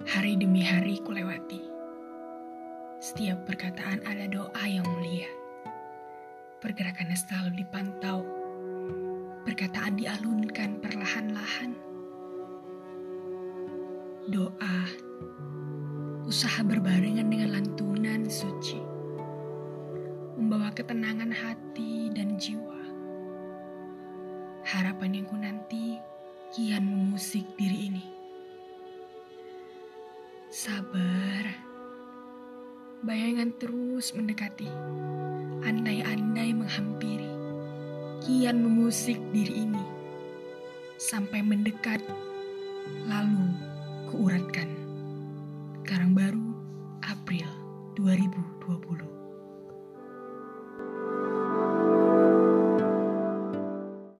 Hari demi hari kulewati. Setiap perkataan ada doa yang mulia. Pergerakannya selalu dipantau. Perkataan dialunkan perlahan-lahan. Doa, usaha berbarengan dengan lantunan suci. Membawa ketenangan hati dan jiwa. Harapan yang ku nanti Sabar. Bayangan terus mendekati. Andai-andai menghampiri. Kian memusik diri ini. Sampai mendekat. Lalu kuuratkan. Karang baru April 2020.